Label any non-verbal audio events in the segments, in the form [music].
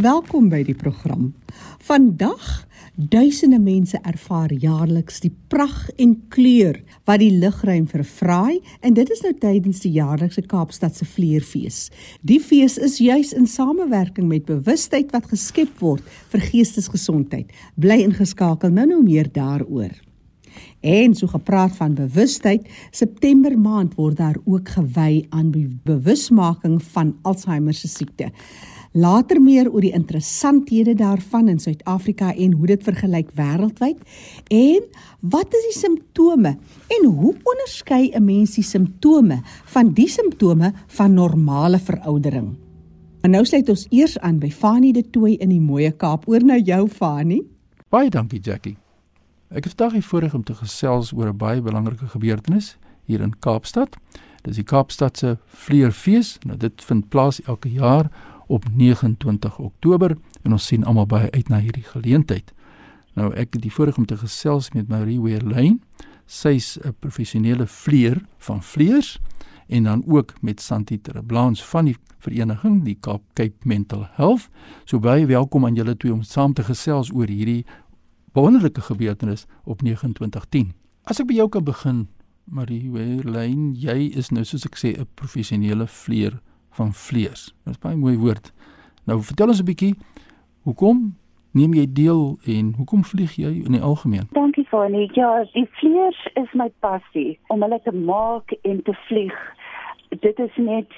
Welkom by die program. Vandag duisende mense ervaar jaarliks die pragt en kleur wat die lugruim vervraai en dit is nou tydens die jaarlikse Kaapstadse Vleerfees. Die fees is juis in samewerking met bewustheid wat geskep word vir geestesgesondheid. Bly ingeskakel nou nou meer daaroor. En so gepraat van bewustheid, September maand word daar ook gewy aan bewusmaking van Alzheimer se siekte. Later meer oor die interessanthede daarvan in Suid-Afrika en hoe dit vergelyk wêreldwyd en wat is die simptome en hoe onderskei 'n mens die simptome van die simptome van normale veroudering. En nou sluit ons eers aan by Fanie de Tooi in die Mooie Kaap. Oor na jou Fanie. Baie dankie Jackie. Ek het vandag hier voorreg om te gesels oor 'n baie belangrike gebeurtenis hier in Kaapstad. Dis die Kaapstadse Vleerfees. Nou dit vind plaas elke jaar op 29 Oktober en ons sien almal baie uit na hierdie geleentheid. Nou ek het die voorreg om te gesels met Marie Weerlyn. Sy's 'n professionele vleer van vleers en dan ook met Santi Terblans van die vereniging die Cape Cape Mental Health. So baie welkom aan julle twee om saam te gesels oor hierdie wonderlike gebeurtenis op 29/10. As ek by jou kan begin, Marie Weerlyn, jy is nou soos ek sê 'n professionele vleer van vlees. Dit is baie mooi woord. Nou vertel ons 'n bietjie hoekom neem jy deel en hoekom vlieg jy in die algemeen? Dankie Fanie. Ja, die vlees is my passie om hulle te maak en te vlieg. Dit is net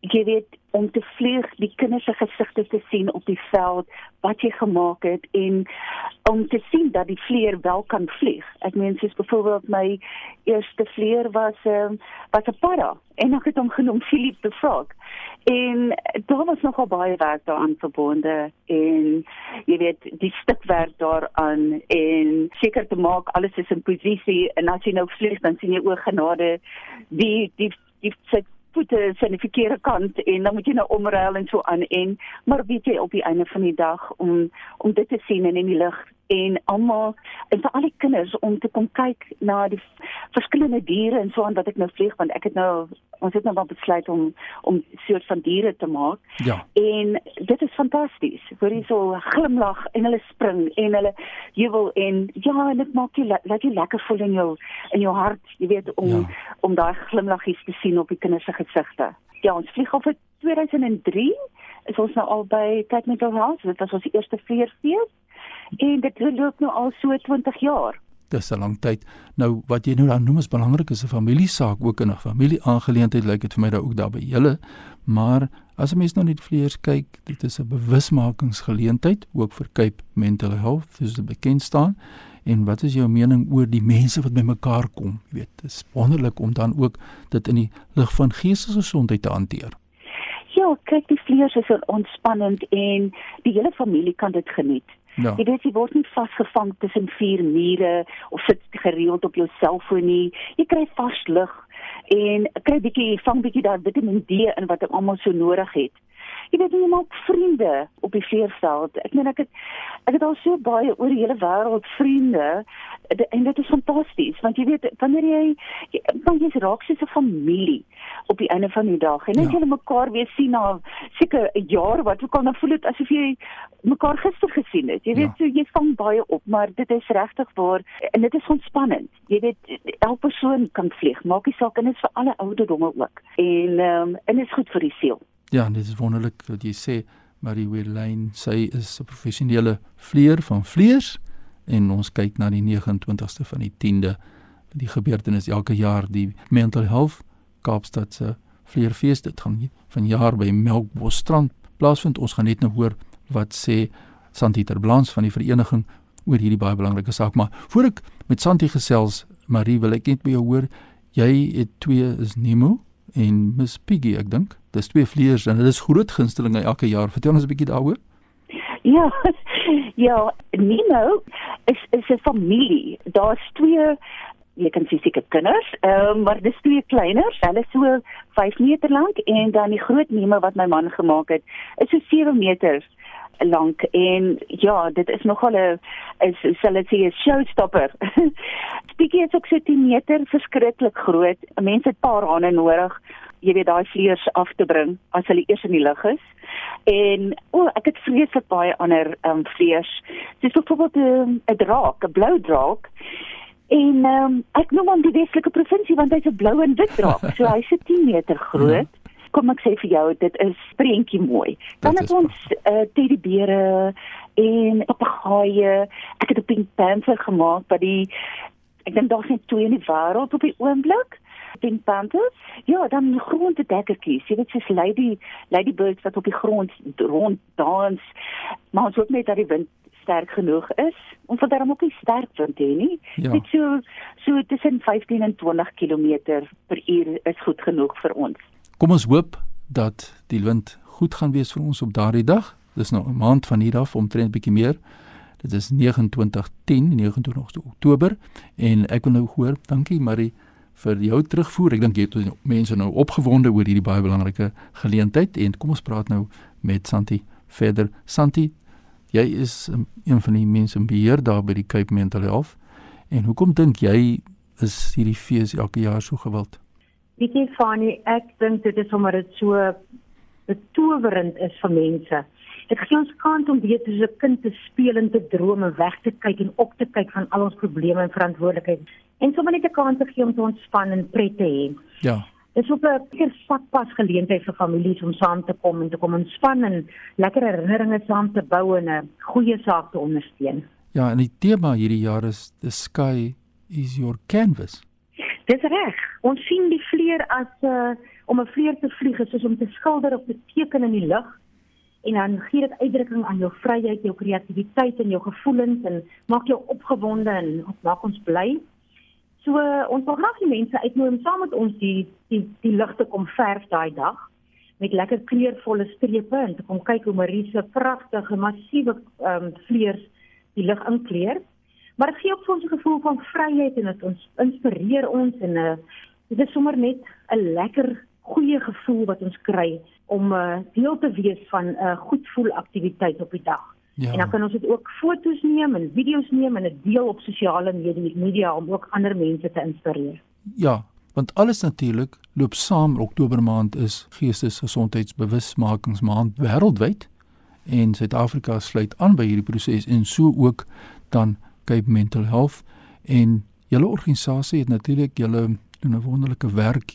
jy weet om te vlieg, die kinders se gesigte te sien op die veld wat jy gemaak het en om te sien dat die vleer wel kan vlieg. Ek meen soos byvoorbeeld my eerste vleer was 'n um, was 'n para en ek het hom genoem Philip the Frog. En daar was nogal baie werk daaraan verbonde en jy weet die stukwerk daaraan en seker te maak alles is in posisie en as jy nou vlieg dan sien jy o genade die die die, die voete is aan die verkeerde kant en dan moet jy nou omruil en so aan en maar weet jy op die einde van die dag om om dit te sien in die lig en almal en vir al die kinders om te kom kyk na die verskillende diere en so aan wat ek nou vlieg want ek het nou ons het nou wel besluit om om soort van diere te maak. Ja. En dit is fantasties. Hoor jy so glimlag en hulle spring en hulle jubel en ja, en dit maak jy laat jy lekker voel in jou in jou hart, jy weet om ja. om daai glimlaggies te sien op die kinders se gesigte. Ja, ons vlieg al vir 2003 is ons nou al by Cape Mental Health. Dit was ons eerste vleerfees en dit loop nou al so 20 jaar. Dis 'n lang tyd. Nou wat jy nou dan noem is belangrik is 'n familiesaak ook in 'n familieaangeleentheid lyk dit vir my daar ook daar by julle. Maar as 'n mens nou net vleers kyk, dit is 'n bewusmakingsgeleentheid ook vir Cape Mental Health, soos dit bekend staan. En wat is jou mening oor die mense wat bymekaar kom? Jy weet, dit is wonderlik om dan ook dit in die lig van geestesgesondheid te hanteer. Ja, kyk, die vleers is ontspannend en die hele familie kan dit geniet. Ja. Jy weet jy word nie vasgevang tussen vier mure of sit gereeld op jou selfoon nie. Jy kry vars lug en kry bietjie vang bietjie daai Vitamiin D in wat ek almal so nodig het. Jy weet jy maak vriende op die veerveld. Ek meen ek het ek het al so baie oor die hele wêreld vriende en dit is fantasties want jy weet wanneer jy dan jy's raak soos 'n familie op die einde van die dag. En net ja. julle mekaar weer sien na seker 'n jaar wat ook al nou voel dit asof jy mekaar gister gesien het. Jy weet ja. so jy vang baie op maar dit is regtig waar en dit is ontspannend jy weet elke persoon kan vlieg maak nie saak en dit is vir alle ouderdomme ook. En um, en dit is goed vir die siel. Ja dit is wonderlik wat jy sê Marie Weerlyn sy is 'n professionele vleer van vleers en ons kyk na die 29ste van die 10de die gebeurtenis elke jaar die mental health Kaapstad se vleerfees dit gaan van jaar by Melkbosstrand plaasvind. Ons gaan net nou hoor wat sê Santi Terblans van die vereniging oor hierdie baie belangrike saak. Maar voor ek met Santi gesels Marie wil ek net by jou hoor. Jy het twee is Nemo en Miss Piggy ek dink. Dis twee vleers en hulle is groot gunstelinge elke jaar. Vertel ons 'n bietjie daaroor [laughs] Ja, ja, Nino is is 'n familie. Daar's twee jy kan sien seker kinders, ehm um, maar dis twee kleiners, hulle is so 5 meter lank en dan die groot Nemo wat my man gemaak het, is so 7 meter lank en ja, dit is nogal 'n is sal dit sê 'n showstopper. [laughs] Spiekie is ook so 10 meter verskriklik groot. Mense het paar hande nodig jy weet daai vleiers af te bring as hulle eers in die lug is. En o, oh, ek het vreeslik baie ander ehm um, vleiers. Dis byvoorbeeld 'n um, draak, 'n blou draak. En ehm um, ek noem hom die Weselike provinsie want hy's 'n blou en wit draak. So hy's 10 meter groot. Ja kom ek sê vir jou dit is prentjie mooi. Dan het ons uh, teddybere en papegaaie. Ek het 'n pink panther gemaak by die ek dink daar's net twee in die wêreld op die oomblik. Pink panthers. Ja, dan groente dekkertjies. Jy weet soos lady lady birds wat op die grond rond dans. Maar ons hoop net dat die wind sterk genoeg is om vir daarom ook nie sterk wind hê nie. Ja. Dit so so tussen 15 en 20 km per uur is goed genoeg vir ons. Kom ons hoop dat die wind goed gaan wees vir ons op daardie dag. Dis nou 'n maand van hier af omtrent bietjie meer. Dit is 2910, 29 Oktober en ek wil nou hoor, dankie Marie vir jou terugvoer. Ek dink jy het mense nou opgewonde oor hierdie baie belangrike geleentheid en kom ons praat nou met Santi verder. Santi, jy is een van die mense in beheer daar by die Cape Mental Health. En hoekom dink jy is hierdie fees elke jaar so gewild? Weet jy Fani, ek dink dit is omdat dit so betowerend is vir mense. Dit gee ons kans om weer soos 'n kind te speel en te droom en weg te kyk en op te kyk van al ons probleme en verantwoordelikheid. En sommer net 'n kans te gee om te ontspan en pret te hê. Ja. Dit is ook 'n lekker sakpas geleentheid vir families om saam te kom en te kom ontspan en lekker herinneringe saam te bou en 'n goeie saak te ondersteun. Ja, en die tema hierdie jaar is the sky is your canvas. Dis reg. Ons sien die vleuer as 'n uh, om 'n vleuer te vlieg is soos om te skilder op 'n teken in die lug en dan gee dit uitdrukking aan jou vryheid, jou kreatiwiteit en jou gevoelens en maak jou opgewonde en maak ons bly. So ons wil graag die mense uitnooi om saam met ons die die die lug te kom verf daai dag met lekker kleurvolle strepe en te kom kyk hoe Marie se pragtige massiewe ehm um, vleuers die lug inkleur. Maar dit gee ook vir ons 'n gevoel van vryheid en dit ons inspireer ons en uh, dit is sommer net 'n lekker goeie gevoel wat ons kry om uh, deel te wees van 'n uh, goed voel aktiwiteit op die dag. Ja. En dan kan ons dit ook foto's neem en video's neem en dit deel op sosiale media, media om ook ander mense te inspireer. Ja, want alles natuurlik loop saam. Oktober maand is geestesgesondheidsbewusmakingsmaand wêreldwyd en Suid-Afrika sluit aan by hierdie proses en so ook dan Cape Mental Health en julle organisasie het natuurlik julle doen 'n wonderlike werk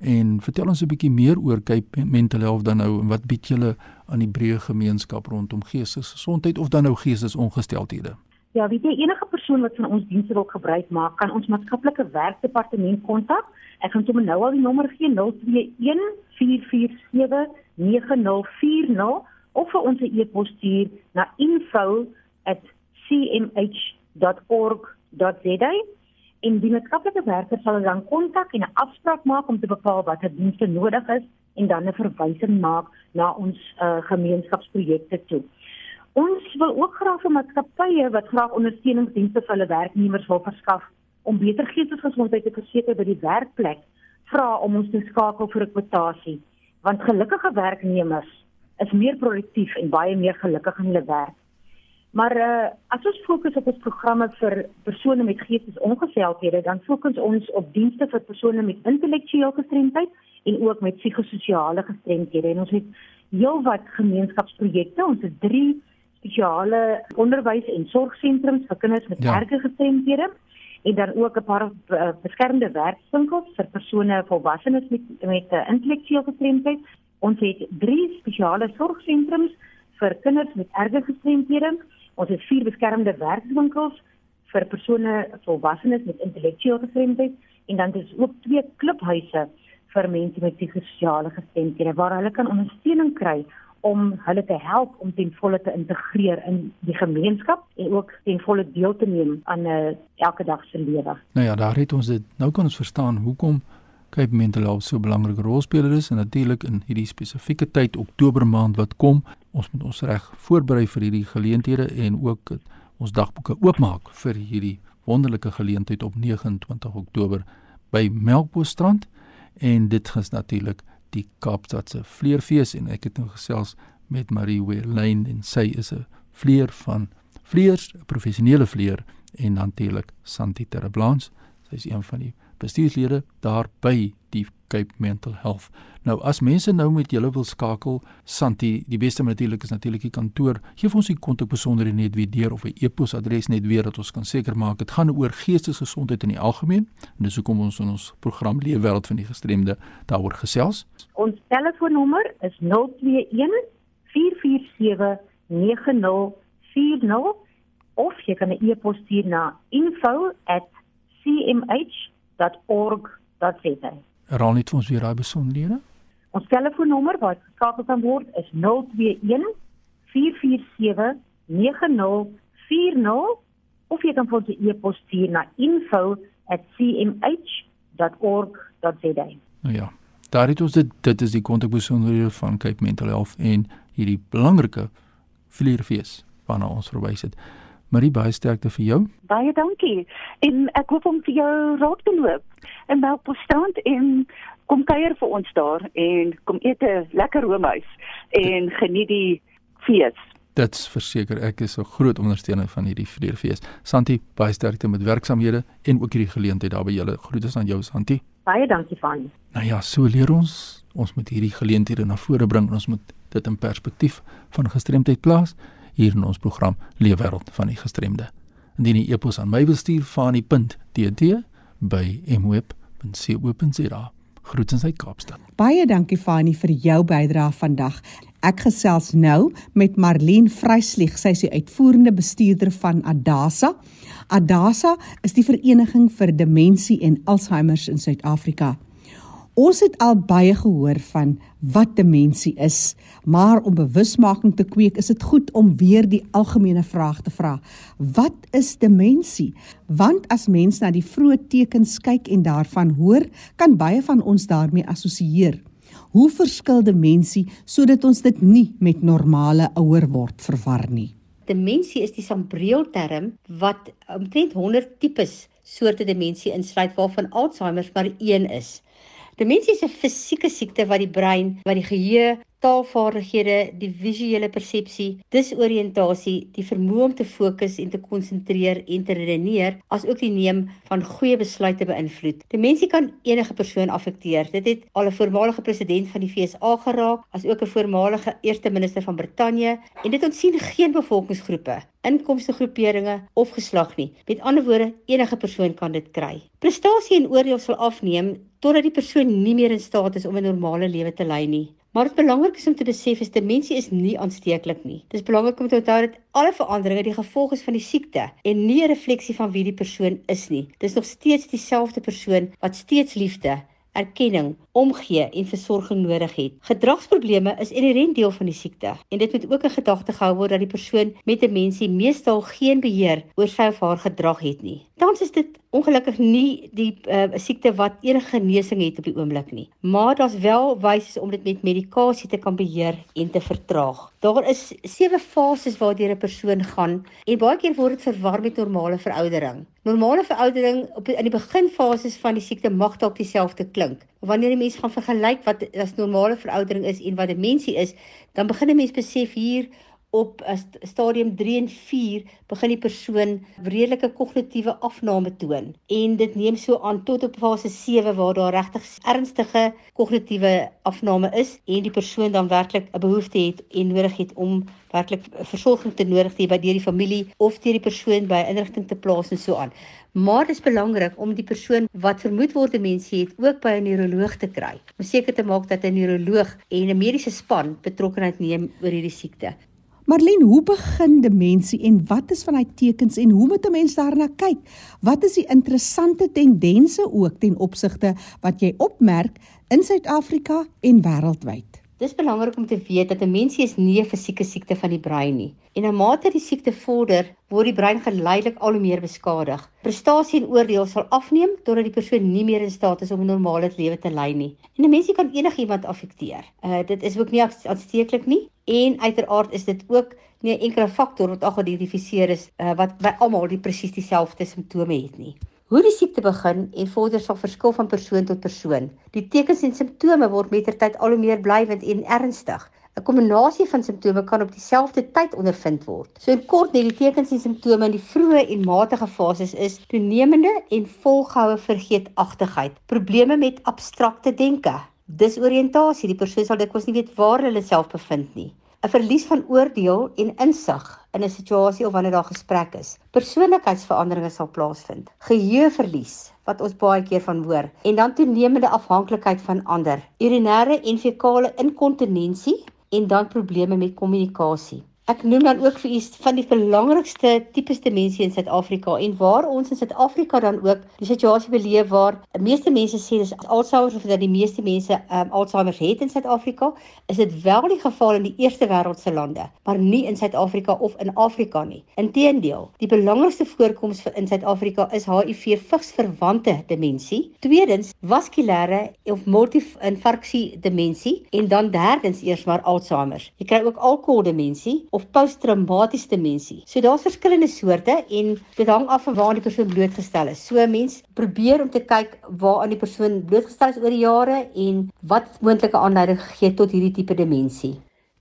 en vertel ons 'n bietjie meer oor Cape Mental Health dan nou en wat bied julle aan die breë gemeenskap rondom geestesgesondheid of dan nou geestesongesteldhede Ja, wie jy enige persoon wat van ons dienste wil gebruik maak, kan ons maatskaplike werkdepartement kontak. Ek gaan sommer nou al die nommer gee 021 447 9040 of vir ons e-pos stuur na info@cmh www.org.za en die maatskaplike werker sal dan kontak en 'n afspraak maak om te bepaal watter dienste nodig is en dan 'n verwysing maak na ons uh, gemeenskapsprojekte toe. Ons wil ook graag vir maatskappye wat graag ondersteuningsdienste vir hulle werknemers wil verskaf om beter geestesgesondheid te verseker by die werkplek vra om ons te skakel vir 'n kwotasie want gelukkige werknemers is meer produktief en baie meer gelukkig in hulle werk. Maar uh, as ons fokus op ons programme vir persone met geestesongesteldhede, dan fokus ons op dienste vir persone met intellektuele gestremdheid en ook met psigososiale gestremdhede. En ons het heelwat gemeenskapsprojekte. Ons het 3 spesiale onderwys- en sorgsentrums vir kinders met ja. erge gestremdhede en dan ook 'n paar uh, beskermde werkswinkels vir persone volwassenes met met uh, intellektuele gestremdheid. Ons het 3 spesiale sorgsentrums vir kinders met erge gestremdhede Ons het vier beskermde werkswinkels vir persone volwassenes met intellektuele gestremdheid en dan is ook twee klubhuise vir mense met psigososiale gestremdhede waar hulle kan ondersteuning kry om hulle te help om ten volle te integreer in die gemeenskap en ook ten volle deel te neem aan 'n uh, eh, elke dag se lewe. Nou ja, daar het ons dit. Nou kan ons verstaan hoekom Cape Mental Health so 'n belangrike rolspeler is en natuurlik in hierdie spesifieke tyd Oktober maand wat kom, ons moet ons reg voorberei vir hierdie geleenthede en ook ons dagboeke oopmaak vir hierdie wonderlike geleentheid op 29 Oktober by Melkbosstrand en dit is natuurlik die Kaapstadse Vleerfees en ek het nou gesels met Marie Werlein en sy is 'n vleer van vleers, 'n professionele vleer en natuurlik Santi Terreblans. Sy is een van die bestuurslede daar by die Cape Mental Health. Nou as mense nou met julle wil skakel, Santi, die beste natuurlik is natuurlik die kantoor. Geef ons die kontak besonderhede net weer deur of 'n e-posadres net weer dat ons kan seker maak dit gaan oor geestesgesondheid in die algemeen. En dis hoekom ons in ons program Leefwêreld van die gestremde daaroor gesels. Ons telefoonnommer is 021 447 9040 of jy kan 'n e-pos stuur na info@cmh.org.za. Herhaal net vir ons weer daai besonderhede. Ons telefoonnommer waar geskakel kan word is 021 447 9040 of jy kan vir ons 'n e-pos stuur na info@cmh.org.za. Nou ja, daar het ons dit dit is die kontakbesonderhede van Cape Mental Health en hierdie belangrike vlierfees waarna ons verwys het. Marie baie sterkte vir jou. Baie dankie. En ek hoop om vir jou raak te loop in Melkbosstrand en kom kuier vir ons daar en kom eet 'n lekker roomhuis en geniet die fees. Dit's verseker ek is 'n groot ondersteuner van hierdie vleerfees. Santi, baie sterkte met werksamehede en ook hierdie geleentheid daar by julle. Groete aan jou Santi. Baie dankie van. Nou ja, so leer ons, ons moet hierdie geleenthede na vore bring. Ons moet dit in perspektief van gestremdheid plaas hier in ons program Leefwêreld van die gestremde. Indien jy e-pos aan my wil stuur van die punt dd by mweb.co.za. Groetens uit Kaapstad. Baie dankie Fani vir jou bydrae vandag. Ek gesels nou met Marlene Vryslieg, sy is die uitvoerende bestuurder van Adasa. Adasa is die vereniging vir demensie en Alzheimer in Suid-Afrika. Ons het al baie gehoor van wat demensie is, maar om bewusmaking te kweek, is dit goed om weer die algemene vraag te vra. Wat is demensie? Want as mens na die vroeë tekens kyk en daarvan hoor, kan baie van ons daarmee assosieer. Hoe verskil demensie sodat ons dit nie met normale ouer word verwar nie? Demensie is die sambreelterm wat omtrent 100 tipes soorte demensie insluit waarvan Alzheimer maar een is. Demensie is 'n fisieke siekte wat die brein, wat die geheue, taalvaardighede, die visuele persepsie, disoriëntasie, die vermoë om te fokus en te konsentreer en te redeneer, asook die neem van goeie besluite beïnvloed. Demensie kan enige persoon affekteer. Dit het al 'n voormalige president van die FSA geraak, asook 'n voormalige eerste minister van Brittanje, en dit ontsien geen bevolkingsgroepe, inkomstegroeperinge of geslag nie. Met ander woorde, enige persoon kan dit kry. Prestasie en oordeel sal afneem totdat die persoon nie meer in staat is om 'n normale lewe te lei nie. Maar dit belangrik is om te besef is demensie is nie aansteeklik nie. Dit is belangrik om te onthou dat alle veranderinge die gevolg is van die siekte en nie 'n refleksie van wie die persoon is nie. Dit is nog steeds dieselfde persoon wat steeds liefde, erkenning, omgee en versorging nodig het. Gedragsprobleme is inherënt deel van die siekte en dit moet ook in gedagte gehou word dat die persoon met demensie meestal geen beheer oor sy of haar gedrag het nie. Tans is dit ongelukkig nie die uh, siekte wat enige genesing het op die oomblik nie, maar daar's wel wyse om dit met medikasie te kan beheer en te vertraag. Daar is sewe fases waardeur 'n persoon gaan en baie keer word dit verwar met normale veroudering. Normale veroudering op in die beginfases van die siekte mag dalk dieselfde klink. Wanneer 'n mens gaan vergelyk wat as normale veroudering is en wat demensie is, dan begin 'n mens besef hier op stadium 3 en 4 begin die persoon redelike kognitiewe afname toon en dit neem so aan tot op fase 7 waar daar regtig ernstige kognitiewe afname is en die persoon dan werklik 'n behoefte het en nodig het om werklik versorging te nodig te hê by die familie of deur die persoon by 'n inrigting te plaas en so aan. Maar dit is belangrik om die persoon wat vermoed word 'n mensie het ook by 'n neuroloog te kry. Om seker te maak dat 'n neuroloog en 'n mediese span betrokkeheid neem oor hierdie siekte. Marlene, hoe begin demensie en wat is van hy tekens en hoe moet 'n mens daarna kyk? Wat is die interessante tendense ook ten opsigte wat jy opmerk in Suid-Afrika en wêreldwyd? Dis belangrik om te weet dat demensie is nie 'n fisieke siekte van die brein nie. En na mate die siekte vorder, word die brein geleidelik al hoe meer beskadig. Prestasie en oordeel sal afneem totdat die persoon nie meer in staat is om 'n normale lewe te lei nie. En 'n mensie kan enigiemand affekteer. Uh dit is ook nie aansteeklik nie en uiteraard is dit ook nie 'n enkele faktor wat al geïdentifiseer is uh, wat by almal die presies dieselfde simptome het nie. Hoe die siekte begin en vorder sal verskil van persoon tot persoon. Die tekens en simptome word mettertyd al hoe meer blywend en ernstig. 'n Kombinasie van simptome kan op dieselfde tyd ondervind word. So in kort net die tekens en simptome in die vroeë en matige fases is toenemende en volgehoue vergeetachtigheid, probleme met abstrakte denke, disoriëntasie, die persoon sal dikwels nie weet waar hulle self bevind nie. 'n Verlies van oordeel en insig in 'n situasie of wanneer daar gesprek is. Persoonlikheidsveranderinge sal plaasvind. Geheueverlies wat ons baie keer van hoor en dan toenemende afhanklikheid van ander. Urinêre en fekale inkontinensie en dan probleme met kommunikasie. Ek noem dan ook vir u van die belangrikste tipes demensie in Suid-Afrika en waar ons in Suid-Afrika dan ook die situasie beleef waar die meeste mense sê dis Alzheimer of dat die meeste mense um, Alzheimer het in Suid-Afrika, is dit wel die geval in die eerste wêreldse lande, maar nie in Suid-Afrika of in Afrika nie. Inteendeel, die belangrikste voorkoms in Suid-Afrika is HIV vigsverwante demensie, tweedens vaskulêre of multi-infarksie demensie en dan derdens eers maar Alzheimer. Jy kry ook alkoholdemensie of posttraumatiese demensie. So daar's verskillende soorte en dit hang af van waar die persoon blootgestel is. So mens probeer om te kyk waar aan die persoon blootgestel is oor die jare en wat moontlike aanleiding gegee tot hierdie tipe demensie.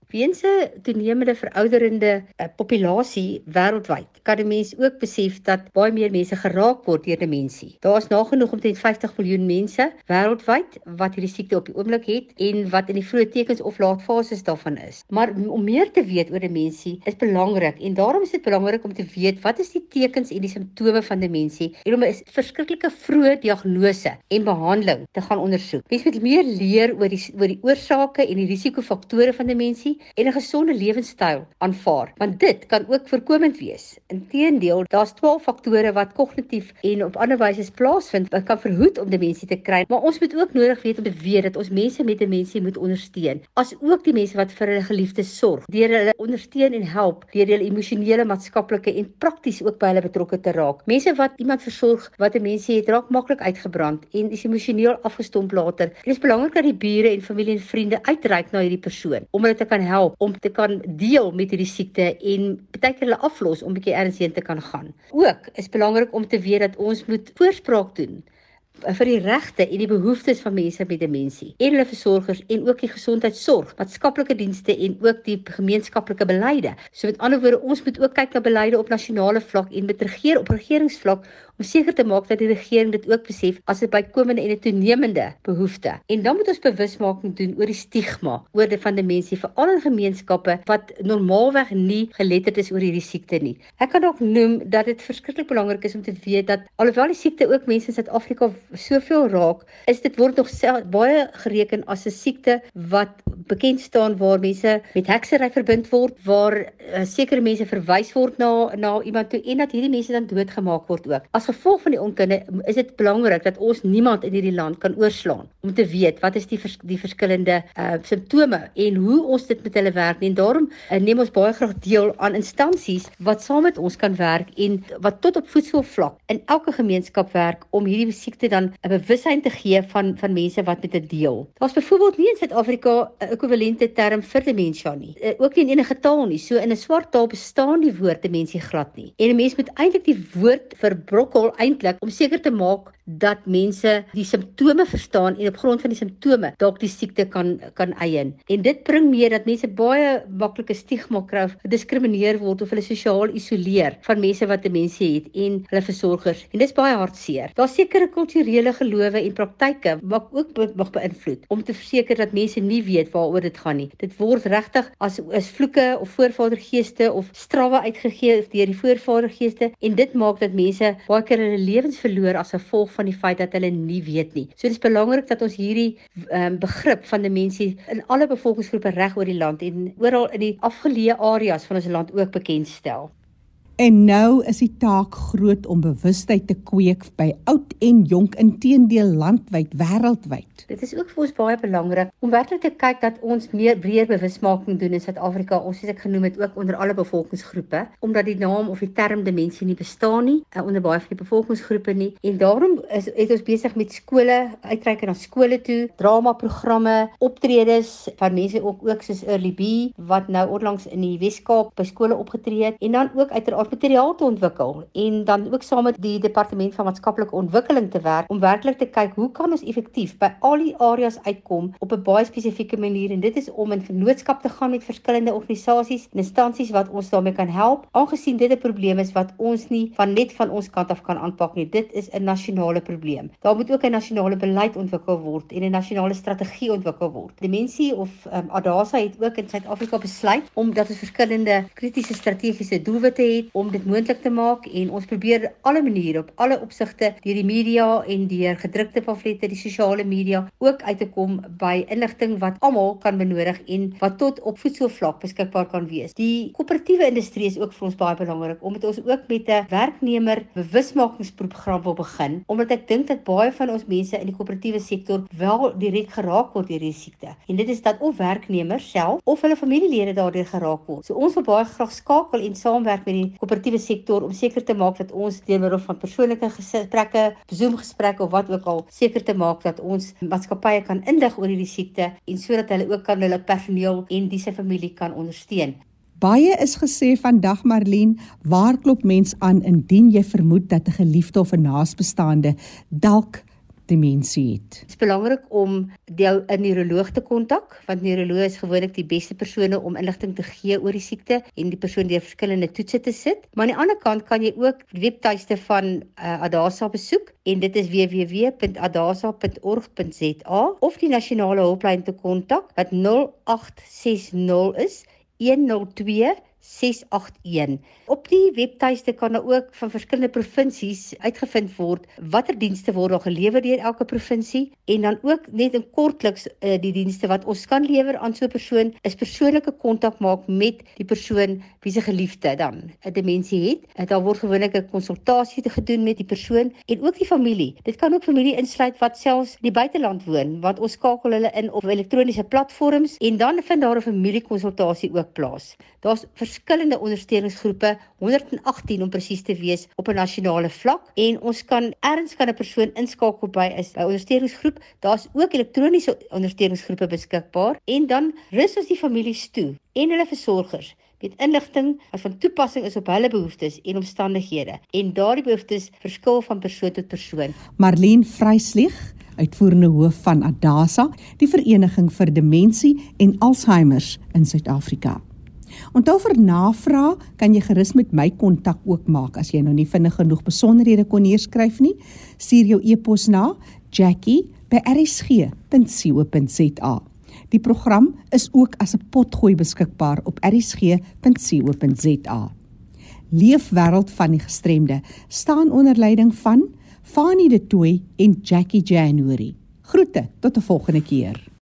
Weens 'n toenemende verouderende uh, populasie wêreldwyd, kan die mens ook besef dat baie meer mense geraak word deur demensie. Daar is nagenoeg omtrent 50 miljoen mense wêreldwyd wat hierdie siekte op die oomblik het en wat in die vroeë tekens of laatfases daarvan is. Maar om meer te weet oor demensie is belangrik en daarom is dit belangrik om te weet wat is die tekens en die simptome van demensie en om 'n verskriklike vroeë diagnose en behandeling te gaan ondersoek. Mens moet meer leer oor die oor die oorsake en die risikofaktore van demensie en 'n gesonde lewenstyl aanvaar, want dit kan ook voorkomend wees. Inteendeel, daar's 12 faktore wat kognitief en op ander wyse plaasvind wat kan verhoed om demensie te kry, maar ons moet ook nodig weet om te weet dat ons mense met demensie moet ondersteun, as ook die mense wat vir hulle geliefdes sorg, deur hulle ondersteun en help deur hulle emosionele, maatskaplike en prakties ook by hulle betrokke te raak. Mense wat iemand versorg wat 'n mensie het raak maklik uitgebrand en is emosioneel afgestomp later. Dit is belangrik dat die bure en familie en vriende uitreik na hierdie persoon om hulle te kan help om te kan deel met hierdie siekte en baie keer hulle aflos om bietjie erns heen te kan gaan. Ook is belangrik om te weet dat ons moet voorspraak doen vir die regte en die behoeftes van mense met demensie en hulle versorgers en ook die gesondheidsorg, maatskaplike dienste en ook die gemeenskaplike beleide. So met ander woorde, ons moet ook kyk na beleide op nasionale vlak en met regeer op regeringsvlak om seker te maak dat die regering dit ook besef as dit bykomende en 'n toenemende behoefte. En dan moet ons bewusmaking doen oor die stigma oor die van demensie veral in gemeenskappe wat normaalweg nie geletterd is oor hierdie siekte nie. Ek kan ook noem dat dit verskriklik belangrik is om te weet dat alhoewel die siekte ook mense in Suid-Afrika soveel raak, is dit word nog baie gereken as 'n siekte wat bekend staan waar mense met heksery verbind word, waar uh, sekere mense verwys word na na iemand toe en dat hierdie mense dan doodgemaak word ook. As gevolg van die onkunde is dit belangrik dat ons niemand in hierdie land kan oorslaan om te weet wat is die vers, die verskillende uh simptome en hoe ons dit met hulle werk en daarom uh, neem ons baie graag deel aan instansies wat saam met ons kan werk en wat tot op voedselvlak in elke gemeenskap werk om hierdie siekte dan 'n bewussyn te gee van van mense wat met dit deel. Daar's byvoorbeeld nie in Suid-Afrika 'n ekwivalente term vir demensie nie. Uh, ook nie in enige taal nie. So in 'n swart taal bestaan die woord demensie glad nie. En 'n mens moet eintlik die woord vir brokkel protokol eintlik om seker te maak dat mense die simptome verstaan en op grond van die simptome dalk die siekte kan kan eien. En dit bring mee dat mense baie maklike stigma kry gediskrimineer word of hulle sosiaal isoleer van mense wat demensie het en hulle versorgers. En dis baie hartseer. Daar's sekere kulturele gelowe en praktyke wat ook mag beïnvloed om te verseker dat mense nie weet waaroor dit gaan nie. Dit word regtig as is vloeke of voorvadergeeste of strawwe uitgegee deur die voorvadergeeste en dit maak dat mense baie keer hulle lewens verloor as gevolg van die feit dat hulle nie weet nie. So dit is belangrik dat ons hierdie um, begrip van demensie in alle bevolkingsgroepe reg oor die land en oral in die afgeleë areas van ons land ook bekendstel. En nou is die taak groot om bewustheid te kweek by oud en jonk intedeel landwyd wêreldwyd. Dit is ook vir ons baie belangrik om werklik te kyk dat ons meer breër bewusmaking doen in Suid-Afrika. Ons het ek genoem dit ook onder alle bevolkingsgroepe omdat die naam of die term demensie nie bestaan nie uh, onder baie van die bevolkingsgroepe nie. En daarom is het ons besig met skole, uitreik na skole toe, drama programme, optredes van mense ook ook soos Early B wat nou onlangs in die Wes-Kaap by skole opgetree het en dan ook uiteraard materiaal te ontwikkel en dan ook saam met die departement van maatskaplike ontwikkeling te werk om werklik te kyk hoe kan ons effektief by al die areas uitkom op 'n baie spesifieke manier. En dit is om in vennootskap te gaan met verskillende organisasies en instansies wat ons daarmee kan help aangesien dit 'n probleem is wat ons nie van net van ons kant af kan aanpak nie. Dit is 'n nasionale probleem. Daar moet ook 'n nasionale beleid ontwikkel word en 'n nasionale strategie ontwikkel word. Dimensie of um, Adasa het ook in Suid-Afrika besluit om dat ons verskillende kritiese strategiese doelwitte het om dit moontlik te maak en ons probeer alle maniere op alle opsigte deur die media en deur gedrukte pamflette die sosiale media ook uit te kom by inligting wat almal kan benodig en wat tot op voedselvlak beskikbaar kan wees. Die koöperatiewe industrie is ook vir ons baie belangrik omdat ons ook met 'n werknemer bewusmakingsprogram wil begin omdat ek dink dat baie van ons mense in die koöperatiewe sektor wel direk geraak word deur hierdie siekte. En dit is dat of werknemers self of hulle familielede daardeur geraak word. So ons wil baie graag skakel en saamwerk met die koöperatiewe sektor om seker te maak dat ons deur middel van persoonlike gesprekke, Zoom gesprekke of wat ook al seker te maak dat ons maatskappye kan indig oor hierdie siekte en sodat hulle ook kan hulle personeel en die se familie kan ondersteun. Baie is gesê vandag Marlene, waar klop mens aan indien jy vermoed dat 'n geliefde of 'n naasbestaande dalk demensie het. Dit is belangrik om die 'n neuroloog te kontak want neuroloog is gewoonlik die beste persone om inligting te gee oor die siekte en die persoon deur verskillende toetse te sit. Maar aan die ander kant kan jy ook webtuiste van uh, Adasa besoek en dit is www.adasa.org.za of die nasionale hulplyn te kontak wat 0860 is 102 681. Op die webtuiste kan daar ook van verskillende provinsies uitgevind word watter dienste word daar gelewer deur elke provinsie en dan ook net in kortliks uh, die dienste wat ons kan lewer aan so 'n persoon is persoonlike kontak maak met die persoon wie se geliefde dan 'n demensie het. Uh, daar word gewoonlik 'n konsultasie gedoen met die persoon en ook die familie. Dit kan ook familie insluit wat selfs in die buiteland woon want ons skakel hulle in op elektroniese platforms en dan vind daar 'n familiekonsultasie ook plaas. Daar's verskillende ondersteuningsgroepe, 118 om presies te wees op 'n nasionale vlak en ons kan erns kan 'n persoon inskakel by is 'n ondersteuningsgroep. Daar's ook elektroniese ondersteuningsgroepe beskikbaar en dan rus ons die families toe en hulle versorgers met inligting wat van toepassing is op hulle behoeftes en omstandighede en daardie behoeftes verskil van persoon tot persoon. Marlene Vryslieg uitvoerende hoof van Adasa, die vereniging vir demensie en Alzheimer in Suid-Afrika. Onthou vir navraag kan jy gerus met my kontak ook maak as jy nou nie vinnig genoeg besonderhede kon neerskryf nie. Stuur jou e-pos na jackie@rsg.co.za. Die program is ook as 'n potgooi beskikbaar op rsg.co.za. Leefwêreld van die gestremde staan onder leiding van Fanie De Tooy en Jackie January. Groete tot 'n volgende keer.